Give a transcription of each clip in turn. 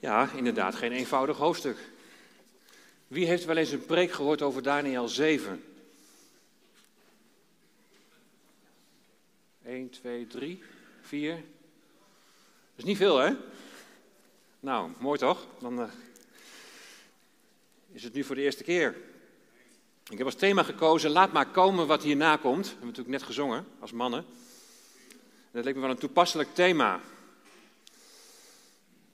Ja, inderdaad, geen eenvoudig hoofdstuk. Wie heeft wel eens een preek gehoord over Daniel 7? 1, 2, 3, 4. Dat is niet veel, hè? Nou, mooi toch? Dan uh, is het nu voor de eerste keer. Ik heb als thema gekozen, laat maar komen wat hierna komt. Dat hebben we natuurlijk net gezongen, als mannen. En dat leek me wel een toepasselijk thema.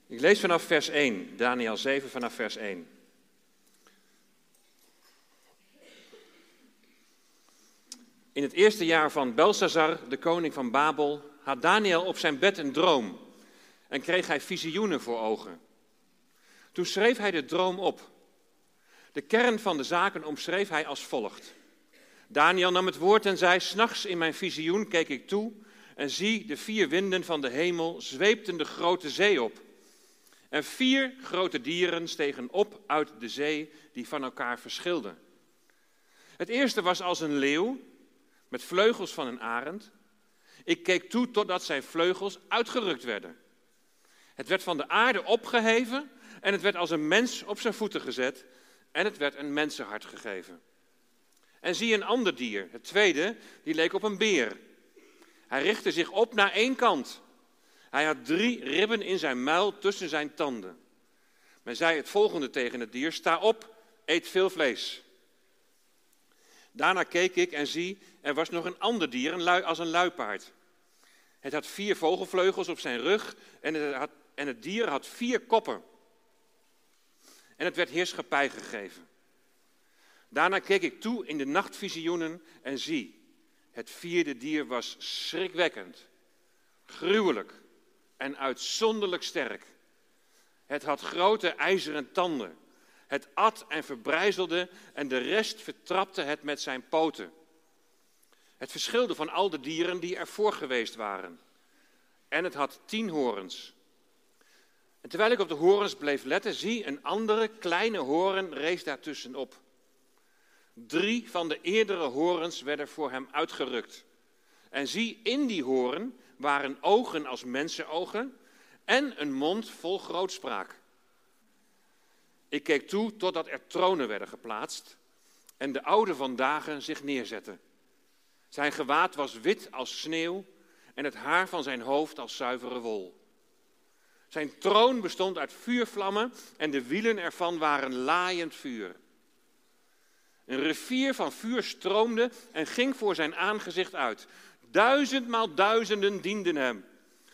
Ik lees vanaf vers 1, Daniel 7 vanaf vers 1. In het eerste jaar van Belshazzar, de koning van Babel, had Daniel op zijn bed een droom en kreeg hij visioenen voor ogen. Toen schreef hij de droom op. De kern van de zaken omschreef hij als volgt. Daniel nam het woord en zei: S'nachts in mijn visioen keek ik toe en zie de vier winden van de hemel zweepten de grote zee op. En vier grote dieren stegen op uit de zee die van elkaar verschilden. Het eerste was als een leeuw met vleugels van een arend. Ik keek toe totdat zijn vleugels uitgerukt werden. Het werd van de aarde opgeheven en het werd als een mens op zijn voeten gezet en het werd een mensenhart gegeven. En zie een ander dier, het tweede, die leek op een beer. Hij richtte zich op naar één kant. Hij had drie ribben in zijn muil tussen zijn tanden. Men zei het volgende tegen het dier: Sta op, eet veel vlees. Daarna keek ik en zie, er was nog een ander dier, lui, als een luipaard. Het had vier vogelvleugels op zijn rug en het, had, en het dier had vier koppen. En het werd heerschappij gegeven. Daarna keek ik toe in de nachtvisioenen en zie, het vierde dier was schrikwekkend, gruwelijk en uitzonderlijk sterk. Het had grote ijzeren tanden. Het at en verbrijzelde en de rest vertrapte het met zijn poten. Het verschilde van al de dieren die ervoor geweest waren. En het had tien horens. En terwijl ik op de horens bleef letten, zie een andere kleine horen rees daartussenop. Drie van de eerdere horens werden voor hem uitgerukt. En zie, in die horen waren ogen als mensenogen en een mond vol grootspraak. Ik keek toe totdat er tronen werden geplaatst en de oude van dagen zich neerzetten. Zijn gewaad was wit als sneeuw en het haar van zijn hoofd als zuivere wol. Zijn troon bestond uit vuurvlammen en de wielen ervan waren laaiend vuur. Een rivier van vuur stroomde en ging voor zijn aangezicht uit. Duizendmaal duizenden dienden hem.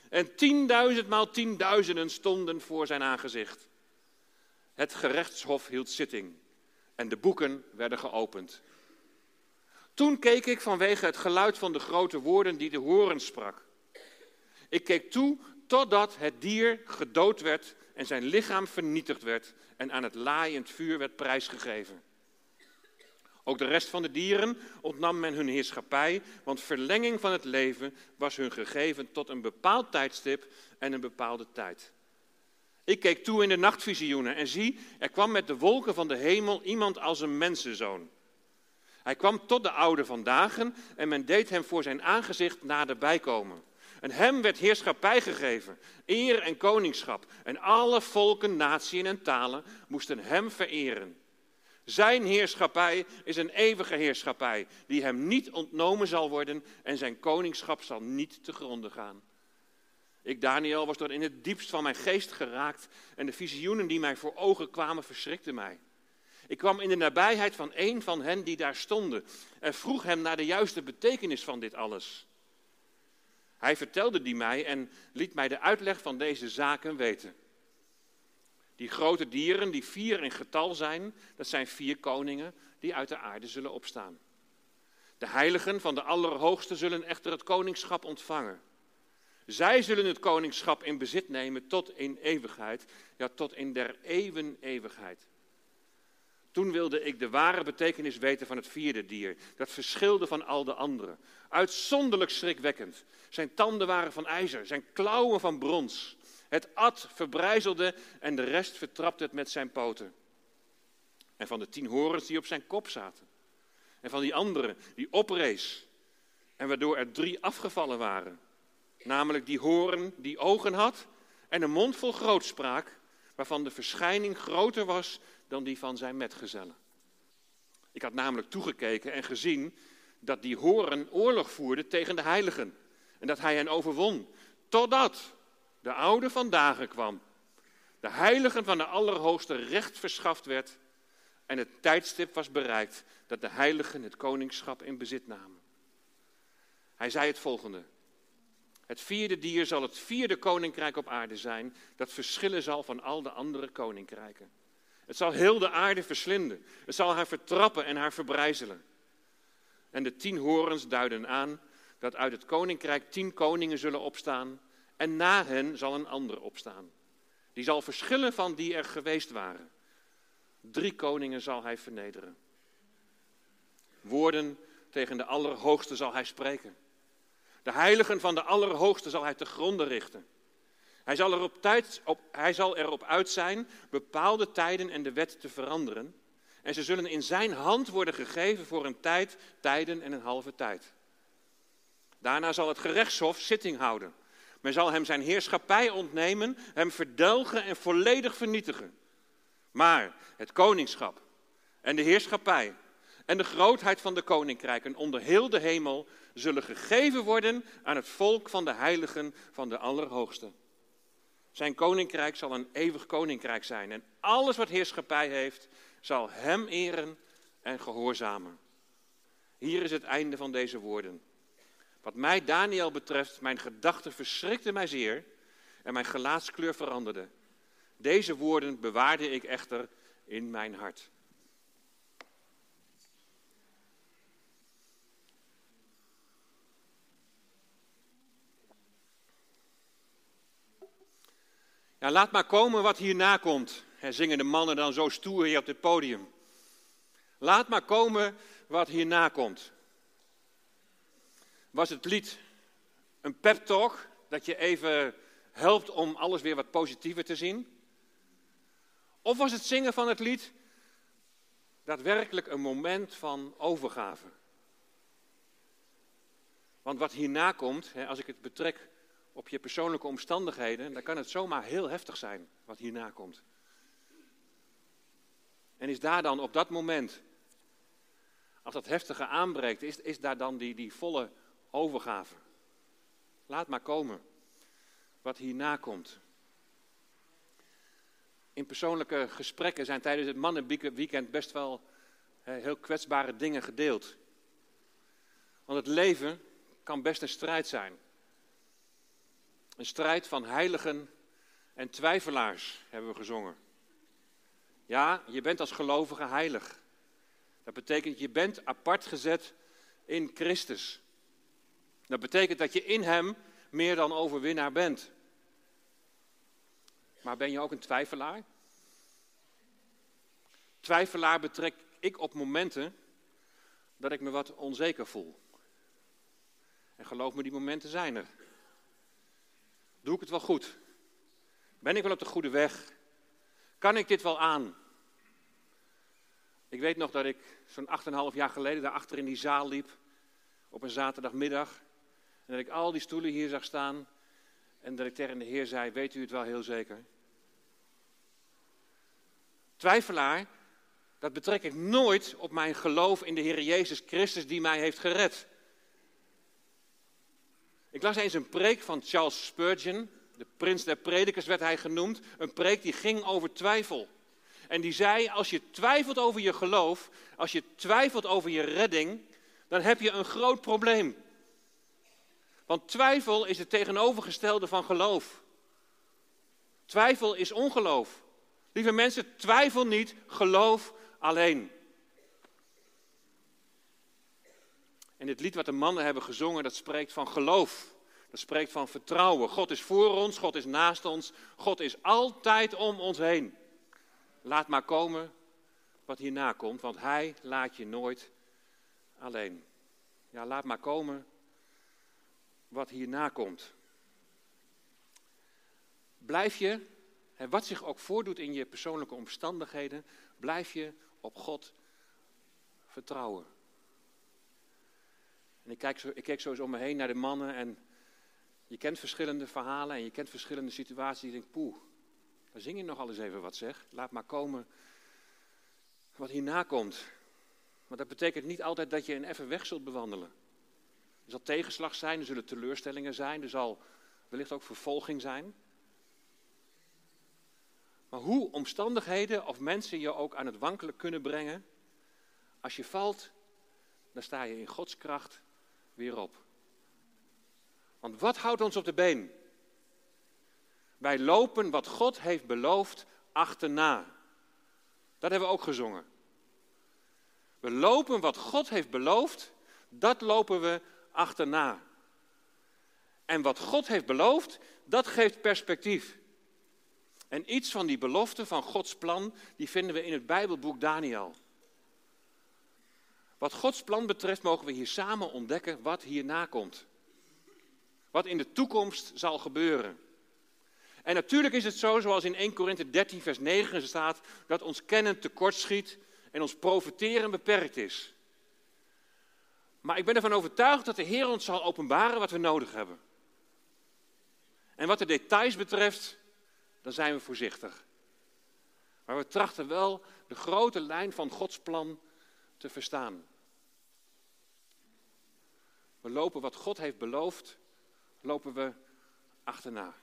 En tienduizendmaal tienduizenden stonden voor zijn aangezicht. Het gerechtshof hield zitting en de boeken werden geopend. Toen keek ik vanwege het geluid van de grote woorden die de horen sprak. Ik keek toe totdat het dier gedood werd en zijn lichaam vernietigd werd en aan het laaiend vuur werd prijsgegeven. Ook de rest van de dieren ontnam men hun heerschappij, want verlenging van het leven was hun gegeven tot een bepaald tijdstip en een bepaalde tijd. Ik keek toe in de nachtvisioenen en zie, er kwam met de wolken van de hemel iemand als een mensenzoon. Hij kwam tot de oude van dagen en men deed hem voor zijn aangezicht naderbij komen. En hem werd heerschappij gegeven, eer en koningschap. En alle volken, naties en talen moesten hem vereren. Zijn heerschappij is een eeuwige heerschappij, die hem niet ontnomen zal worden en zijn koningschap zal niet te gronden gaan. Ik, Daniel, was door in het diepst van mijn geest geraakt en de visioenen die mij voor ogen kwamen verschrikten mij. Ik kwam in de nabijheid van een van hen die daar stonden en vroeg hem naar de juiste betekenis van dit alles. Hij vertelde die mij en liet mij de uitleg van deze zaken weten. Die grote dieren die vier in getal zijn, dat zijn vier koningen die uit de aarde zullen opstaan. De heiligen van de Allerhoogste zullen echter het koningschap ontvangen. Zij zullen het koningschap in bezit nemen tot in eeuwigheid, ja tot in der eeuwen eeuwigheid. Toen wilde ik de ware betekenis weten van het vierde dier. Dat verschilde van al de anderen. Uitzonderlijk schrikwekkend. Zijn tanden waren van ijzer, zijn klauwen van brons. Het at verbrijzelde en de rest vertrapte het met zijn poten. En van de tien horens die op zijn kop zaten. En van die andere die oprees. En waardoor er drie afgevallen waren. Namelijk die horen die ogen had en een mond vol grootspraak waarvan de verschijning groter was dan die van zijn metgezellen. Ik had namelijk toegekeken en gezien dat die horen oorlog voerde tegen de heiligen en dat hij hen overwon, totdat de oude van dagen kwam, de heiligen van de Allerhoogste recht verschaft werd en het tijdstip was bereikt dat de heiligen het koningschap in bezit namen. Hij zei het volgende. Het vierde dier zal het vierde koninkrijk op aarde zijn, dat verschillen zal van al de andere koninkrijken. Het zal heel de aarde verslinden. Het zal haar vertrappen en haar verbrijzelen. En de tien horens duiden aan dat uit het koninkrijk tien koningen zullen opstaan en na hen zal een ander opstaan. Die zal verschillen van die er geweest waren. Drie koningen zal hij vernederen. Woorden tegen de Allerhoogste zal hij spreken. De heiligen van de Allerhoogste zal hij te gronden richten. Hij zal, er op op, hij zal erop uit zijn bepaalde tijden en de wet te veranderen. En ze zullen in zijn hand worden gegeven voor een tijd, tijden en een halve tijd. Daarna zal het gerechtshof zitting houden. Men zal hem zijn heerschappij ontnemen, hem verdelgen en volledig vernietigen. Maar het koningschap en de heerschappij en de grootheid van de koninkrijken onder heel de hemel zullen gegeven worden aan het volk van de heiligen van de Allerhoogste. Zijn koninkrijk zal een eeuwig koninkrijk zijn en alles wat heerschappij heeft, zal hem eren en gehoorzamen. Hier is het einde van deze woorden. Wat mij, Daniel, betreft, mijn gedachten verschrikten mij zeer en mijn gelaatskleur veranderde. Deze woorden bewaarde ik echter in mijn hart. Ja, laat maar komen wat hierna komt, zingen de mannen dan zo stoer hier op het podium. Laat maar komen wat hierna komt. Was het lied een pep talk, dat je even helpt om alles weer wat positiever te zien? Of was het zingen van het lied daadwerkelijk een moment van overgave? Want wat hierna komt, als ik het betrek op je persoonlijke omstandigheden, dan kan het zomaar heel heftig zijn wat hierna komt. En is daar dan op dat moment, als dat heftige aanbreekt, is, is daar dan die, die volle overgave? Laat maar komen wat hierna komt. In persoonlijke gesprekken zijn tijdens het mannenweekend best wel heel kwetsbare dingen gedeeld. Want het leven kan best een strijd zijn. Een strijd van heiligen en twijfelaars, hebben we gezongen. Ja, je bent als gelovige heilig. Dat betekent, je bent apart gezet in Christus. Dat betekent dat je in Hem meer dan overwinnaar bent. Maar ben je ook een twijfelaar? Twijfelaar betrek ik op momenten dat ik me wat onzeker voel. En geloof me, die momenten zijn er. Doe ik het wel goed? Ben ik wel op de goede weg? Kan ik dit wel aan? Ik weet nog dat ik zo'n 8,5 jaar geleden daar achter in die zaal liep. Op een zaterdagmiddag. Dat ik al die stoelen hier zag staan. En dat ik tegen de Heer zei: Weet u het wel heel zeker? Twijfelaar, dat betrek ik nooit op mijn geloof in de Heer Jezus Christus die mij heeft gered. Ik las eens een preek van Charles Spurgeon, de prins der predikers werd hij genoemd. Een preek die ging over twijfel. En die zei, als je twijfelt over je geloof, als je twijfelt over je redding, dan heb je een groot probleem. Want twijfel is het tegenovergestelde van geloof. Twijfel is ongeloof. Lieve mensen, twijfel niet, geloof alleen. En dit lied wat de mannen hebben gezongen, dat spreekt van geloof. Dat spreekt van vertrouwen. God is voor ons, God is naast ons, God is altijd om ons heen. Laat maar komen wat hierna komt, want Hij laat je nooit alleen. Ja, laat maar komen wat hierna komt. Blijf je, wat zich ook voordoet in je persoonlijke omstandigheden, blijf je op God vertrouwen. En ik kijk, zo, ik kijk zo eens om me heen naar de mannen en je kent verschillende verhalen en je kent verschillende situaties. Je denkt, poeh, Dan zing je nog eens even wat zeg. Laat maar komen wat hierna komt. Maar dat betekent niet altijd dat je een effe weg zult bewandelen. Er zal tegenslag zijn, er zullen teleurstellingen zijn, er zal wellicht ook vervolging zijn. Maar hoe omstandigheden of mensen je ook aan het wankelen kunnen brengen, als je valt, dan sta je in Gods kracht weer op. Want wat houdt ons op de been? Wij lopen wat God heeft beloofd achterna. Dat hebben we ook gezongen. We lopen wat God heeft beloofd, dat lopen we achterna. En wat God heeft beloofd, dat geeft perspectief. En iets van die belofte van Gods plan, die vinden we in het Bijbelboek Daniel. Wat Gods plan betreft mogen we hier samen ontdekken wat hierna komt. Wat in de toekomst zal gebeuren. En natuurlijk is het zo, zoals in 1 Korinthe 13, vers 9 staat, dat ons kennen tekortschiet en ons profiteren beperkt is. Maar ik ben ervan overtuigd dat de Heer ons zal openbaren wat we nodig hebben. En wat de details betreft, dan zijn we voorzichtig. Maar we trachten wel de grote lijn van Gods plan te verstaan. We lopen wat God heeft beloofd, lopen we achterna.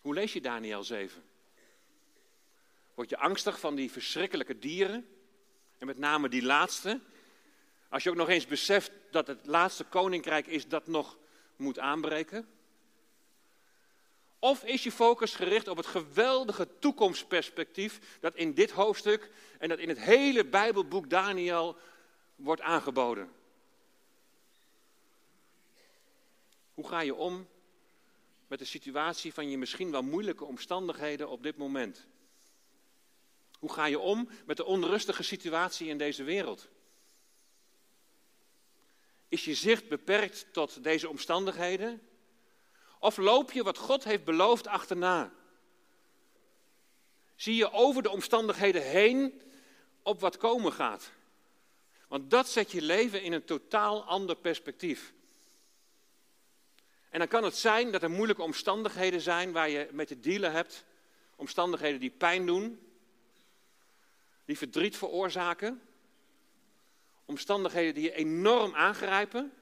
Hoe lees je Daniel 7? Word je angstig van die verschrikkelijke dieren? En met name die laatste. Als je ook nog eens beseft dat het laatste koninkrijk is dat nog moet aanbreken. Of is je focus gericht op het geweldige toekomstperspectief dat in dit hoofdstuk en dat in het hele Bijbelboek Daniel wordt aangeboden? Hoe ga je om met de situatie van je misschien wel moeilijke omstandigheden op dit moment? Hoe ga je om met de onrustige situatie in deze wereld? Is je zicht beperkt tot deze omstandigheden? Of loop je wat God heeft beloofd achterna? Zie je over de omstandigheden heen op wat komen gaat? Want dat zet je leven in een totaal ander perspectief. En dan kan het zijn dat er moeilijke omstandigheden zijn waar je met te dealen hebt. Omstandigheden die pijn doen, die verdriet veroorzaken. Omstandigheden die je enorm aangrijpen.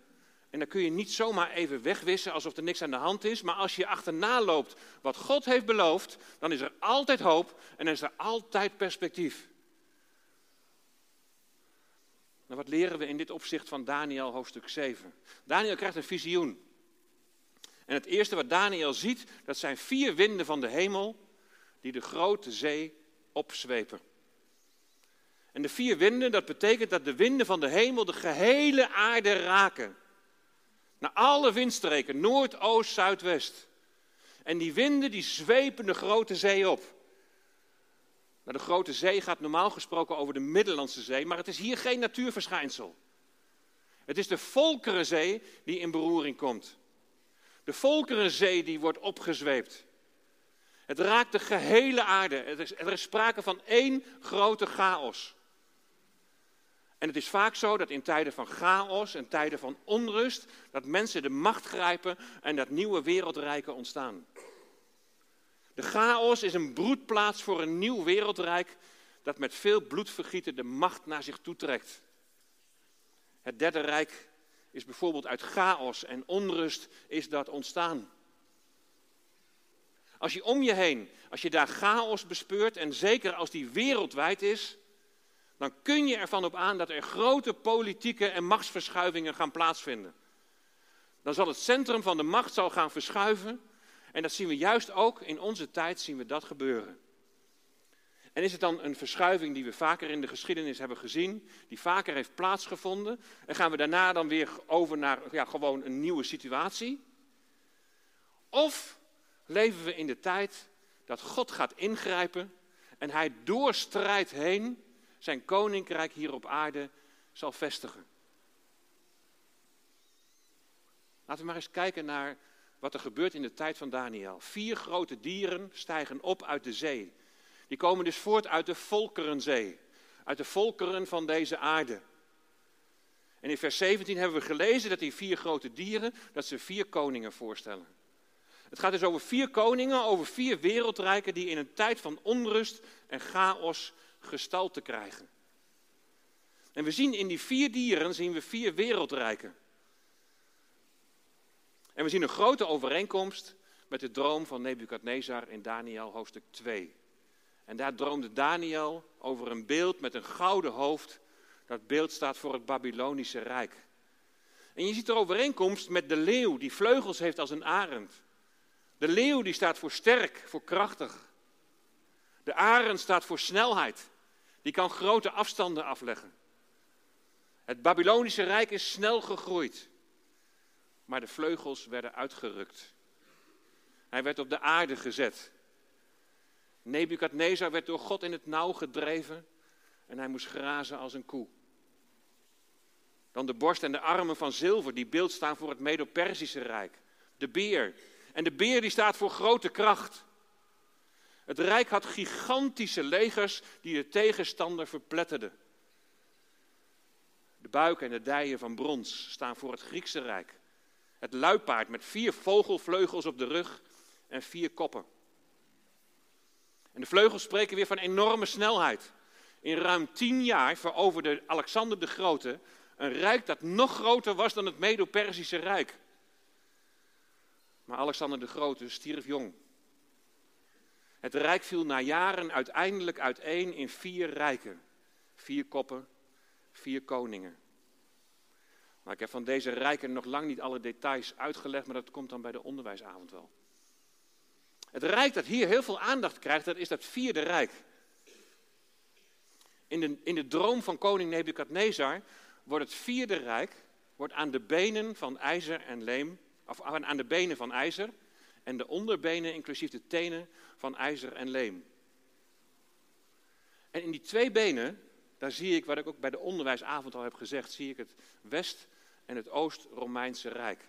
En dan kun je niet zomaar even wegwissen alsof er niks aan de hand is. Maar als je achterna loopt wat God heeft beloofd, dan is er altijd hoop en is er altijd perspectief. Nou, wat leren we in dit opzicht van Daniel hoofdstuk 7? Daniel krijgt een visioen. En het eerste wat Daniel ziet, dat zijn vier winden van de hemel die de grote zee opzwepen. En de vier winden, dat betekent dat de winden van de hemel de gehele aarde raken. Naar alle windstreken, noord, oost, zuidwest. En die winden die zwepen de grote zee op. De grote zee gaat normaal gesproken over de Middellandse Zee, maar het is hier geen natuurverschijnsel. Het is de Volkerenzee die in beroering komt. De Volkerenzee die wordt opgezweept. Het raakt de gehele aarde. Is, er is sprake van één grote chaos. En het is vaak zo dat in tijden van chaos en tijden van onrust, dat mensen de macht grijpen en dat nieuwe wereldrijken ontstaan. De chaos is een broedplaats voor een nieuw wereldrijk dat met veel bloedvergieten de macht naar zich toetrekt. Het derde rijk is bijvoorbeeld uit chaos en onrust is dat ontstaan. Als je om je heen, als je daar chaos bespeurt en zeker als die wereldwijd is, dan kun je ervan op aan dat er grote politieke en machtsverschuivingen gaan plaatsvinden. Dan zal het centrum van de macht zal gaan verschuiven. En dat zien we juist ook in onze tijd zien we dat gebeuren. En is het dan een verschuiving die we vaker in de geschiedenis hebben gezien, die vaker heeft plaatsgevonden? En gaan we daarna dan weer over naar ja, gewoon een nieuwe situatie? Of leven we in de tijd dat God gaat ingrijpen en hij door strijd heen zijn koninkrijk hier op aarde zal vestigen. Laten we maar eens kijken naar wat er gebeurt in de tijd van Daniel. Vier grote dieren stijgen op uit de zee. Die komen dus voort uit de Volkerenzee, uit de volkeren van deze aarde. En in vers 17 hebben we gelezen dat die vier grote dieren, dat ze vier koningen voorstellen. Het gaat dus over vier koningen, over vier wereldrijken die in een tijd van onrust en chaos gestalte krijgen. En we zien in die vier dieren zien we vier wereldrijken. En we zien een grote overeenkomst met de droom van Nebukadnezar in Daniel hoofdstuk 2. En daar droomde Daniel over een beeld met een gouden hoofd. Dat beeld staat voor het Babylonische Rijk. En je ziet er overeenkomst met de leeuw die vleugels heeft als een arend. De leeuw die staat voor sterk, voor krachtig. De arend staat voor snelheid. Die kan grote afstanden afleggen. Het Babylonische Rijk is snel gegroeid. Maar de vleugels werden uitgerukt. Hij werd op de aarde gezet. Nebukadnezar werd door God in het nauw gedreven en hij moest grazen als een koe. Dan de borst en de armen van zilver, die beeld staan voor het Medo-Persische Rijk. De beer. En de beer die staat voor grote kracht. Het Rijk had gigantische legers die de tegenstander verpletterden. De buiken en de dijen van brons staan voor het Griekse Rijk. Het luipaard met vier vogelvleugels op de rug en vier koppen. En de vleugels spreken weer van enorme snelheid. In ruim tien jaar veroverde Alexander de Grote een rijk dat nog groter was dan het Medo-Persische Rijk. Maar Alexander de Grote stierf jong. Het rijk viel na jaren uiteindelijk uiteen in vier rijken. Vier koppen, vier koningen. Maar ik heb van deze rijken nog lang niet alle details uitgelegd, maar dat komt dan bij de onderwijsavond wel. Het rijk dat hier heel veel aandacht krijgt, dat is dat vierde rijk. In de, in de droom van koning Nebukadnezar wordt het vierde rijk wordt aan de benen van ijzer en leem, of aan de benen van ijzer en de onderbenen, inclusief de tenen, van ijzer en leem. En in die twee benen, daar zie ik, wat ik ook bij de onderwijsavond al heb gezegd, zie ik het West- en het Oost-Romeinse Rijk.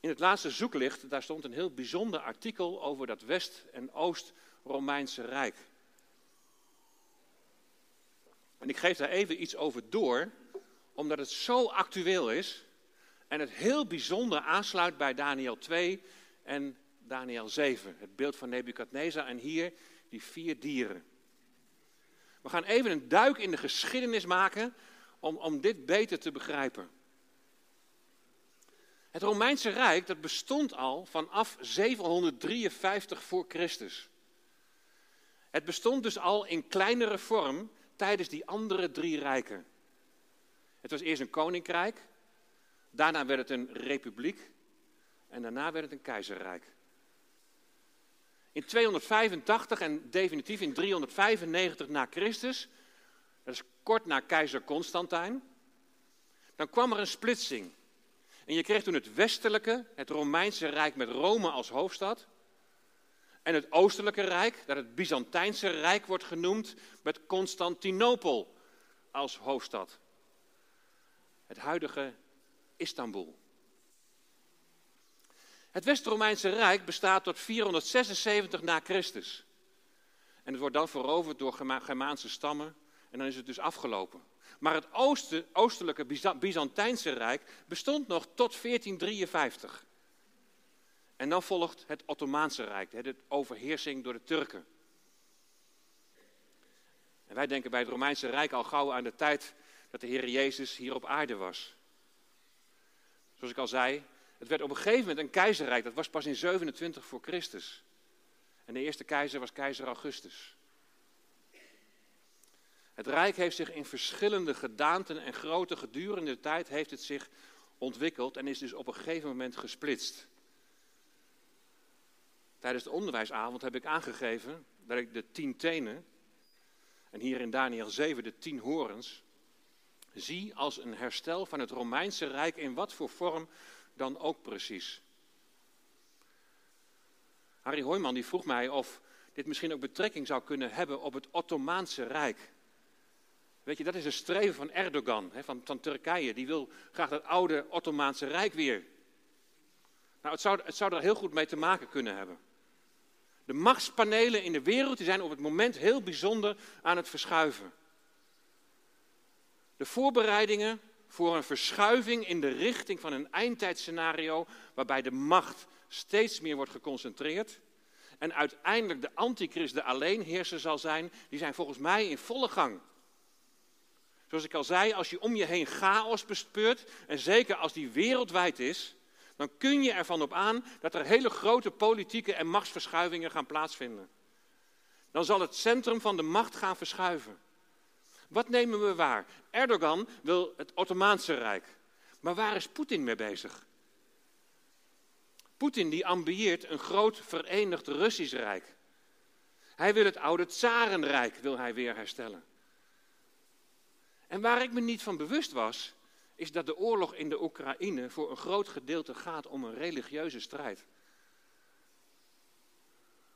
In het laatste zoeklicht, daar stond een heel bijzonder artikel over dat West- en Oost-Romeinse Rijk. En ik geef daar even iets over door, omdat het zo actueel is en het heel bijzonder aansluit bij Daniel 2 en Daniel 7, het beeld van Nebukadnezar en hier die vier dieren. We gaan even een duik in de geschiedenis maken om, om dit beter te begrijpen. Het Romeinse Rijk dat bestond al vanaf 753 voor Christus. Het bestond dus al in kleinere vorm tijdens die andere drie rijken. Het was eerst een koninkrijk, daarna werd het een republiek en daarna werd het een keizerrijk. In 285 en definitief in 395 na Christus, dat is kort na keizer Constantijn, dan kwam er een splitsing. En je kreeg toen het westelijke, het Romeinse Rijk met Rome als hoofdstad. En het oostelijke rijk, dat het Byzantijnse Rijk wordt genoemd, met Constantinopel als hoofdstad. Het huidige Istanbul. Het West-Romeinse Rijk bestaat tot 476 na Christus. En het wordt dan veroverd door Germaanse stammen en dan is het dus afgelopen. Maar het oosten, oostelijke Byzantijnse Rijk bestond nog tot 1453. En dan volgt het Ottomaanse Rijk, de overheersing door de Turken. En wij denken bij het Romeinse Rijk al gauw aan de tijd dat de Heer Jezus hier op aarde was. Zoals ik al zei, het werd op een gegeven moment een keizerrijk. Dat was pas in 27 voor Christus. En de eerste keizer was keizer Augustus. Het rijk heeft zich in verschillende gedaanten en grootte gedurende de tijd heeft het zich ontwikkeld en is dus op een gegeven moment gesplitst. Tijdens de onderwijsavond heb ik aangegeven dat ik de tien tenen, en hier in Daniel 7 de tien horens, zie als een herstel van het Romeinse Rijk in wat voor vorm dan ook precies. Harry Hoijman die vroeg mij of dit misschien ook betrekking zou kunnen hebben op het Ottomaanse Rijk. Weet je, dat is een streven van Erdogan, van, van Turkije. Die wil graag dat oude Ottomaanse Rijk weer. Nou, het zou, het zou er heel goed mee te maken kunnen hebben. De machtspanelen in de wereld die zijn op het moment heel bijzonder aan het verschuiven. De voorbereidingen voor een verschuiving in de richting van een eindtijdscenario waarbij de macht steeds meer wordt geconcentreerd en uiteindelijk de antichrist de alleenheerser zal zijn, die zijn volgens mij in volle gang. Zoals ik al zei, als je om je heen chaos bespeurt, en zeker als die wereldwijd is, dan kun je ervan op aan dat er hele grote politieke en machtsverschuivingen gaan plaatsvinden. Dan zal het centrum van de macht gaan verschuiven. Wat nemen we waar? Erdogan wil het Ottomaanse Rijk. Maar waar is Poetin mee bezig? Poetin die ambieert een groot verenigd Russisch Rijk. Hij wil het oude Tsarenrijk wil hij weer herstellen. En waar ik me niet van bewust was, is dat de oorlog in de Oekraïne voor een groot gedeelte gaat om een religieuze strijd.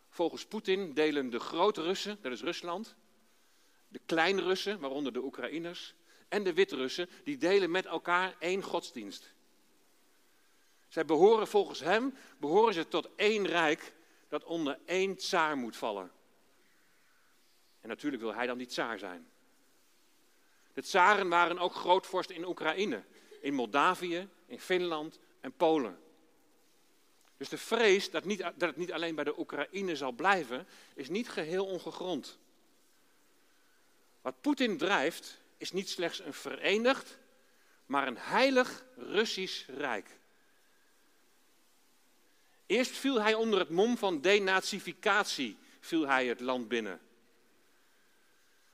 Volgens Poetin delen de grote Russen, dat is Rusland, de kleine Russen, waaronder de Oekraïners, en de Wit-Russen, die delen met elkaar één godsdienst. Zij behoren volgens hem, behoren ze tot één rijk dat onder één tsaar moet vallen. En natuurlijk wil hij dan die tsaar zijn. De tsaren waren ook grootvorst in Oekraïne, in Moldavië, in Finland en Polen. Dus de vrees dat, niet, dat het niet alleen bij de Oekraïne zal blijven, is niet geheel ongegrond. Wat Poetin drijft, is niet slechts een verenigd, maar een heilig Russisch Rijk. Eerst viel hij onder het mom van denazificatie, viel hij het land binnen.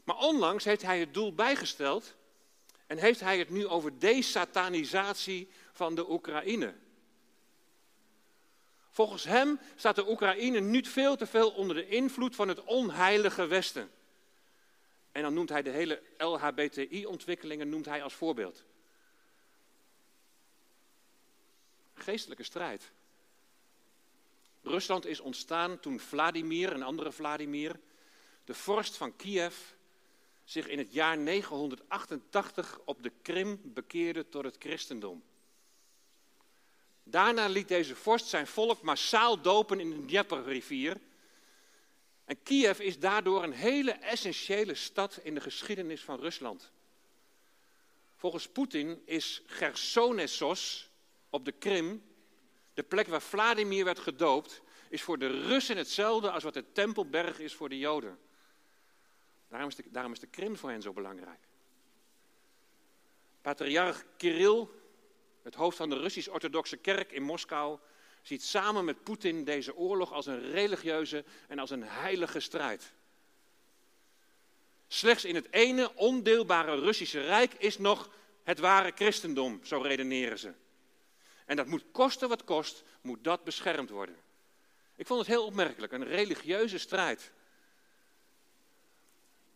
Maar onlangs heeft hij het doel bijgesteld en heeft hij het nu over desatanisatie van de Oekraïne. Volgens hem staat de Oekraïne niet veel te veel onder de invloed van het onheilige Westen. En dan noemt hij de hele LHBTI-ontwikkelingen noemt hij als voorbeeld. Geestelijke strijd. Rusland is ontstaan toen Vladimir, een andere Vladimir, de vorst van Kiev, zich in het jaar 988 op de Krim bekeerde tot het christendom. Daarna liet deze vorst zijn volk massaal dopen in de Dnieperrivier. En Kiev is daardoor een hele essentiële stad in de geschiedenis van Rusland. Volgens Poetin is Gersonesos op de Krim de plek waar Vladimir werd gedoopt is voor de Russen hetzelfde als wat de Tempelberg is voor de Joden. Daarom is de, daarom is de Krim voor hen zo belangrijk. Patriarch Kirill, het hoofd van de Russisch-Orthodoxe Kerk in Moskou, ziet samen met Poetin deze oorlog als een religieuze en als een heilige strijd. Slechts in het ene ondeelbare Russische Rijk is nog het ware christendom, zo redeneren ze. En dat moet kosten wat kost, moet dat beschermd worden. Ik vond het heel opmerkelijk, een religieuze strijd.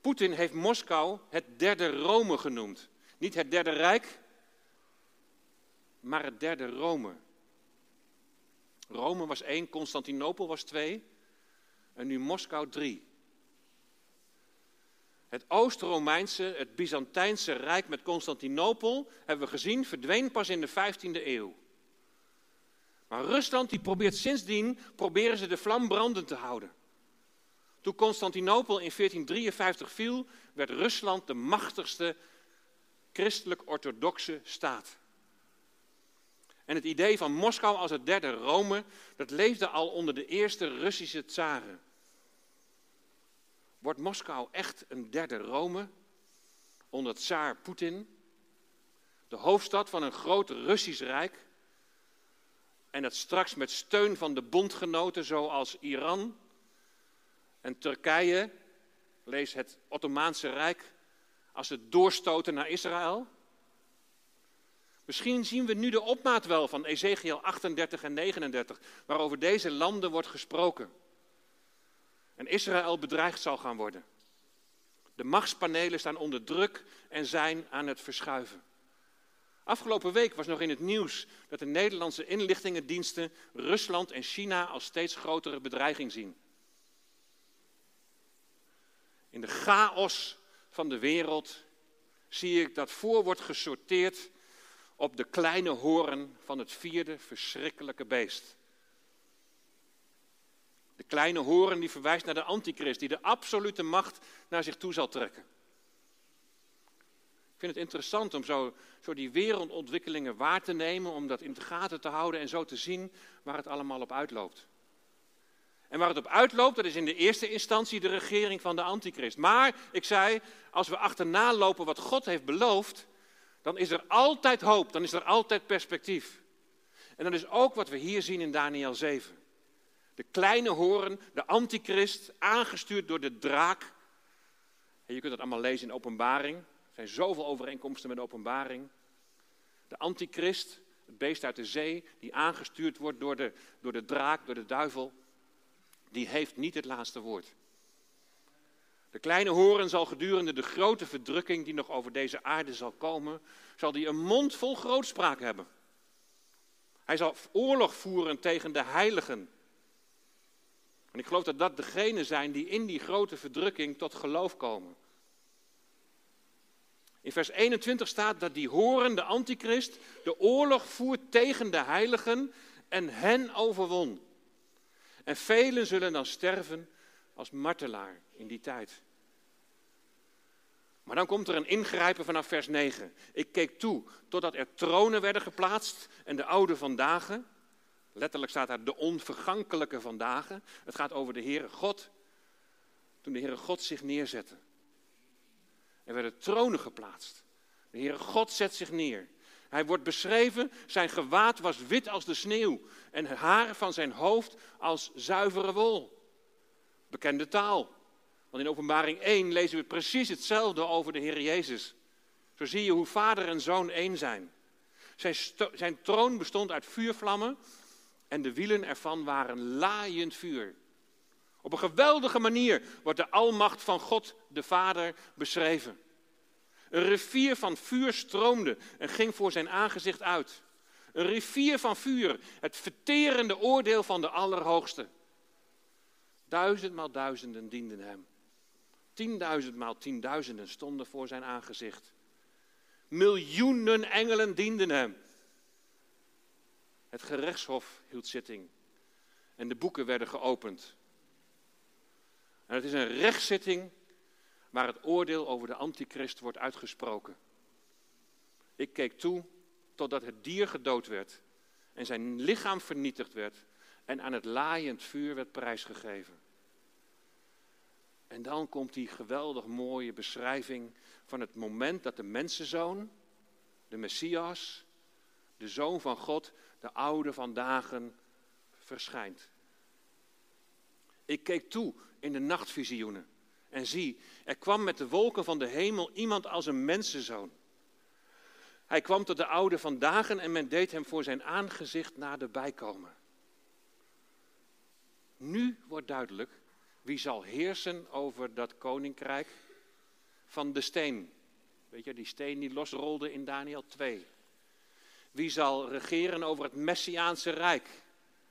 Poetin heeft Moskou het derde Rome genoemd. Niet het derde Rijk, maar het derde Rome. Rome was één, Constantinopel was twee en nu Moskou drie. Het Oost-Romeinse, het Byzantijnse Rijk met Constantinopel, hebben we gezien, verdween pas in de 15e eeuw. Maar Rusland die probeert sindsdien proberen ze de vlam brandend te houden. Toen Constantinopel in 1453 viel, werd Rusland de machtigste christelijk-orthodoxe staat. En het idee van Moskou als het derde Rome, dat leefde al onder de eerste Russische tsaren. Wordt Moskou echt een derde Rome onder tsaar Poetin? De hoofdstad van een groot Russisch rijk? En dat straks met steun van de bondgenoten zoals Iran en Turkije, lees het Ottomaanse Rijk, als het doorstoten naar Israël. Misschien zien we nu de opmaat wel van Ezekiel 38 en 39, waarover deze landen wordt gesproken. En Israël bedreigd zal gaan worden. De machtspanelen staan onder druk en zijn aan het verschuiven. Afgelopen week was nog in het nieuws dat de Nederlandse inlichtingendiensten Rusland en China als steeds grotere bedreiging zien. In de chaos van de wereld zie ik dat voor wordt gesorteerd op de kleine horen van het vierde verschrikkelijke beest. De kleine horen die verwijst naar de antichrist, die de absolute macht naar zich toe zal trekken. Ik vind het interessant om zo, zo die wereldontwikkelingen waar te nemen, om dat in de gaten te houden en zo te zien waar het allemaal op uitloopt. En waar het op uitloopt, dat is in de eerste instantie de regering van de antichrist. Maar, ik zei, als we achterna lopen wat God heeft beloofd, dan is er altijd hoop, dan is er altijd perspectief. En dat is ook wat we hier zien in Daniel 7. De kleine horen, de antichrist, aangestuurd door de draak. En je kunt dat allemaal lezen in openbaring. Er zijn zoveel overeenkomsten met openbaring. De antichrist, het beest uit de zee, die aangestuurd wordt door de, door de draak, door de duivel, die heeft niet het laatste woord. De kleine horen zal gedurende de grote verdrukking die nog over deze aarde zal komen, zal die een mond vol grootspraak hebben. Hij zal oorlog voeren tegen de heiligen. En ik geloof dat dat degenen zijn die in die grote verdrukking tot geloof komen. In vers 21 staat dat die horen, de antichrist, de oorlog voert tegen de heiligen en hen overwon. En velen zullen dan sterven als martelaar in die tijd. Maar dan komt er een ingrijpen vanaf vers 9. Ik keek toe totdat er tronen werden geplaatst en de oude vandaag. Letterlijk staat daar de onvergankelijke vandaag. Het gaat over de Heere God. Toen de Heere God zich neerzette. Er werden tronen geplaatst. De Heere God zet zich neer. Hij wordt beschreven, zijn gewaad was wit als de sneeuw en het haar van zijn hoofd als zuivere wol. Bekende taal. Want in Openbaring 1 lezen we precies hetzelfde over de Heer Jezus. Zo zie je hoe vader en zoon één zijn. Zijn, zijn troon bestond uit vuurvlammen en de wielen ervan waren laaiend vuur. Op een geweldige manier wordt de almacht van God de Vader beschreven. Een rivier van vuur stroomde en ging voor zijn aangezicht uit. Een rivier van vuur, het verterende oordeel van de Allerhoogste. Duizendmaal duizenden dienden hem. Tienduizendmaal tienduizenden stonden voor zijn aangezicht. Miljoenen engelen dienden hem. Het gerechtshof hield zitting en de boeken werden geopend. En het is een rechtszitting waar het oordeel over de antichrist wordt uitgesproken. Ik keek toe totdat het dier gedood werd en zijn lichaam vernietigd werd en aan het laaiend vuur werd prijsgegeven. En dan komt die geweldig mooie beschrijving van het moment dat de mensenzoon, de Messias, de zoon van God, de oude van dagen, verschijnt. Ik keek toe in de nachtvisioenen en zie, er kwam met de wolken van de hemel iemand als een mensenzoon. Hij kwam tot de oude van dagen en men deed hem voor zijn aangezicht naderbij komen. Nu wordt duidelijk wie zal heersen over dat koninkrijk van de steen. Weet je, die steen die losrolde in Daniel 2. Wie zal regeren over het Messiaanse Rijk,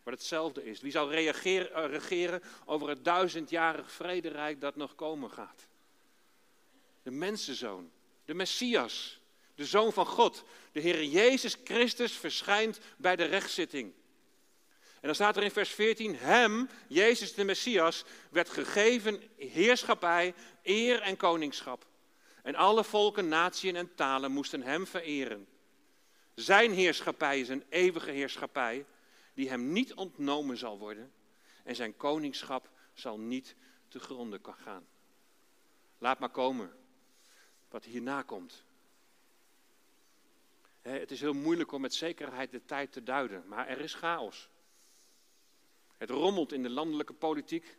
wat hetzelfde is. Wie zal reageren, eh, regeren over het duizendjarig vrederijk dat nog komen gaat. De mensenzoon, de Messias, de Zoon van God, de Heer Jezus Christus verschijnt bij de rechtszitting. En dan staat er in vers 14, hem, Jezus de Messias, werd gegeven heerschappij, eer en koningschap. En alle volken, natieën en talen moesten hem vereren. Zijn heerschappij is een eeuwige heerschappij die hem niet ontnomen zal worden. En zijn koningschap zal niet te gronden gaan. Laat maar komen wat hierna komt. Het is heel moeilijk om met zekerheid de tijd te duiden, maar er is chaos. Het rommelt in de landelijke politiek.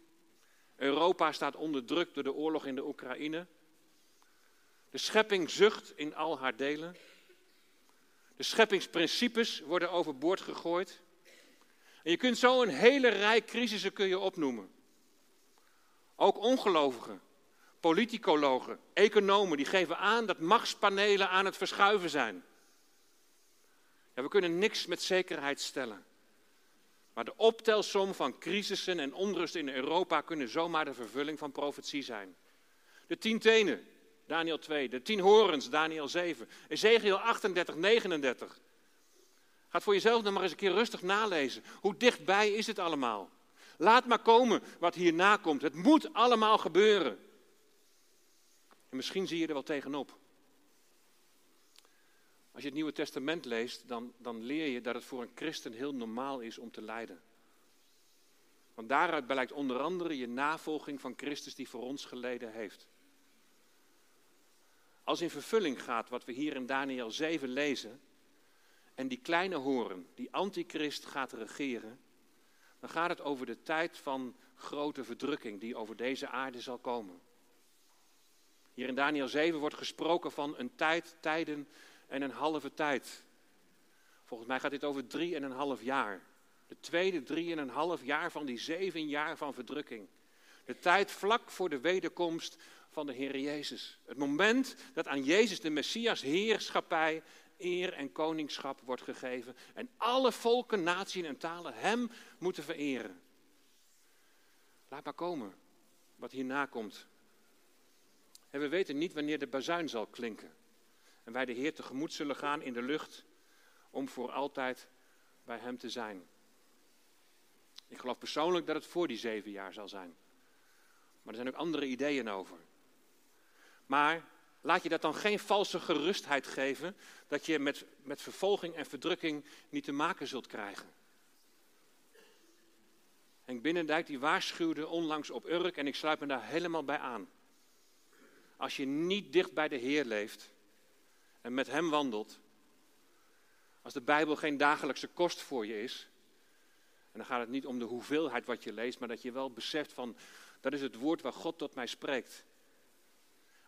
Europa staat onder druk door de oorlog in de Oekraïne. De schepping zucht in al haar delen. De scheppingsprincipes worden overboord gegooid. En je kunt zo een hele rij crisissen kun je opnoemen. Ook ongelovigen, politicologen, economen, die geven aan dat machtspanelen aan het verschuiven zijn. Ja, we kunnen niks met zekerheid stellen. Maar de optelsom van crisissen en onrust in Europa kunnen zomaar de vervulling van profetie zijn. De tien tenen, Daniel 2. De tien horens, Daniel 7. Ezekiel 38, 39. Gaat voor jezelf dan maar eens een keer rustig nalezen. Hoe dichtbij is het allemaal? Laat maar komen wat hierna komt. Het moet allemaal gebeuren. En misschien zie je er wel tegenop. Als je het Nieuwe Testament leest, dan, dan leer je dat het voor een christen heel normaal is om te lijden. Want daaruit blijkt onder andere je navolging van Christus die voor ons geleden heeft. Als in vervulling gaat wat we hier in Daniel 7 lezen, en die kleine horen, die antichrist gaat regeren, dan gaat het over de tijd van grote verdrukking die over deze aarde zal komen. Hier in Daniel 7 wordt gesproken van een tijd, tijden en een halve tijd. Volgens mij gaat dit over drie en een half jaar. De tweede drie en een half jaar van die zeven jaar van verdrukking. De tijd vlak voor de wederkomst van de Heer Jezus. Het moment dat aan Jezus de Messias heerschappij, eer en koningschap wordt gegeven. En alle volken, naties en talen Hem moeten vereren. Laat maar komen wat hierna komt. En we weten niet wanneer de bazuin zal klinken. En wij de Heer tegemoet zullen gaan in de lucht om voor altijd bij Hem te zijn. Ik geloof persoonlijk dat het voor die zeven jaar zal zijn. Maar er zijn ook andere ideeën over. Maar laat je dat dan geen valse gerustheid geven dat je met, met vervolging en verdrukking niet te maken zult krijgen. Henk Binnendijk die waarschuwde onlangs op Urk en ik sluit me daar helemaal bij aan. Als je niet dicht bij de Heer leeft en met Hem wandelt, als de Bijbel geen dagelijkse kost voor je is, en dan gaat het niet om de hoeveelheid wat je leest, maar dat je wel beseft van, dat is het woord waar God tot mij spreekt.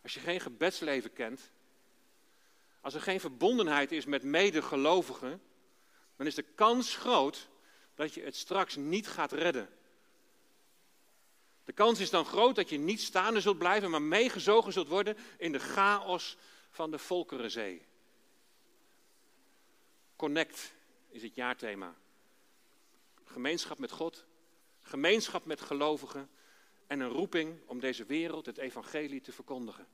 Als je geen gebedsleven kent, als er geen verbondenheid is met medegelovigen, dan is de kans groot dat je het straks niet gaat redden. De kans is dan groot dat je niet staande zult blijven, maar meegezogen zult worden in de chaos van de Volkerenzee. Connect is het jaarthema. Gemeenschap met God, gemeenschap met gelovigen en een roeping om deze wereld het evangelie te verkondigen.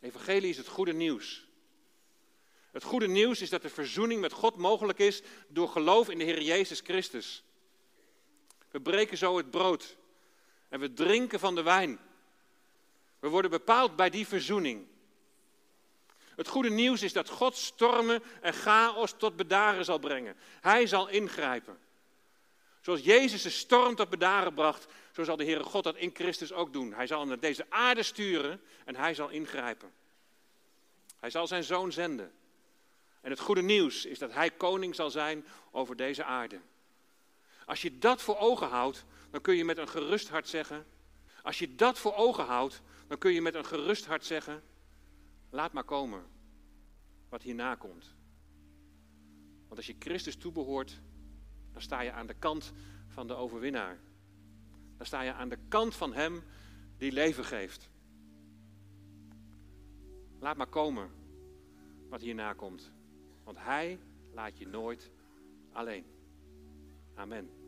Evangelie is het goede nieuws. Het goede nieuws is dat de verzoening met God mogelijk is door geloof in de Heer Jezus Christus. We breken zo het brood en we drinken van de wijn. We worden bepaald bij die verzoening. Het goede nieuws is dat God stormen en chaos tot bedaren zal brengen. Hij zal ingrijpen. Zoals Jezus de storm tot bedaren bracht, zo zal de Heere God dat in Christus ook doen. Hij zal hem naar deze aarde sturen en hij zal ingrijpen. Hij zal zijn zoon zenden. En het goede nieuws is dat hij koning zal zijn over deze aarde. Als je dat voor ogen houdt, dan kun je met een gerust hart zeggen. Als je dat voor ogen houdt, dan kun je met een gerust hart zeggen: laat maar komen wat hierna komt. Want als je Christus toebehoort, dan sta je aan de kant van de overwinnaar. Dan sta je aan de kant van Hem die leven geeft. Laat maar komen wat hierna komt. Want Hij laat je nooit alleen. Amen.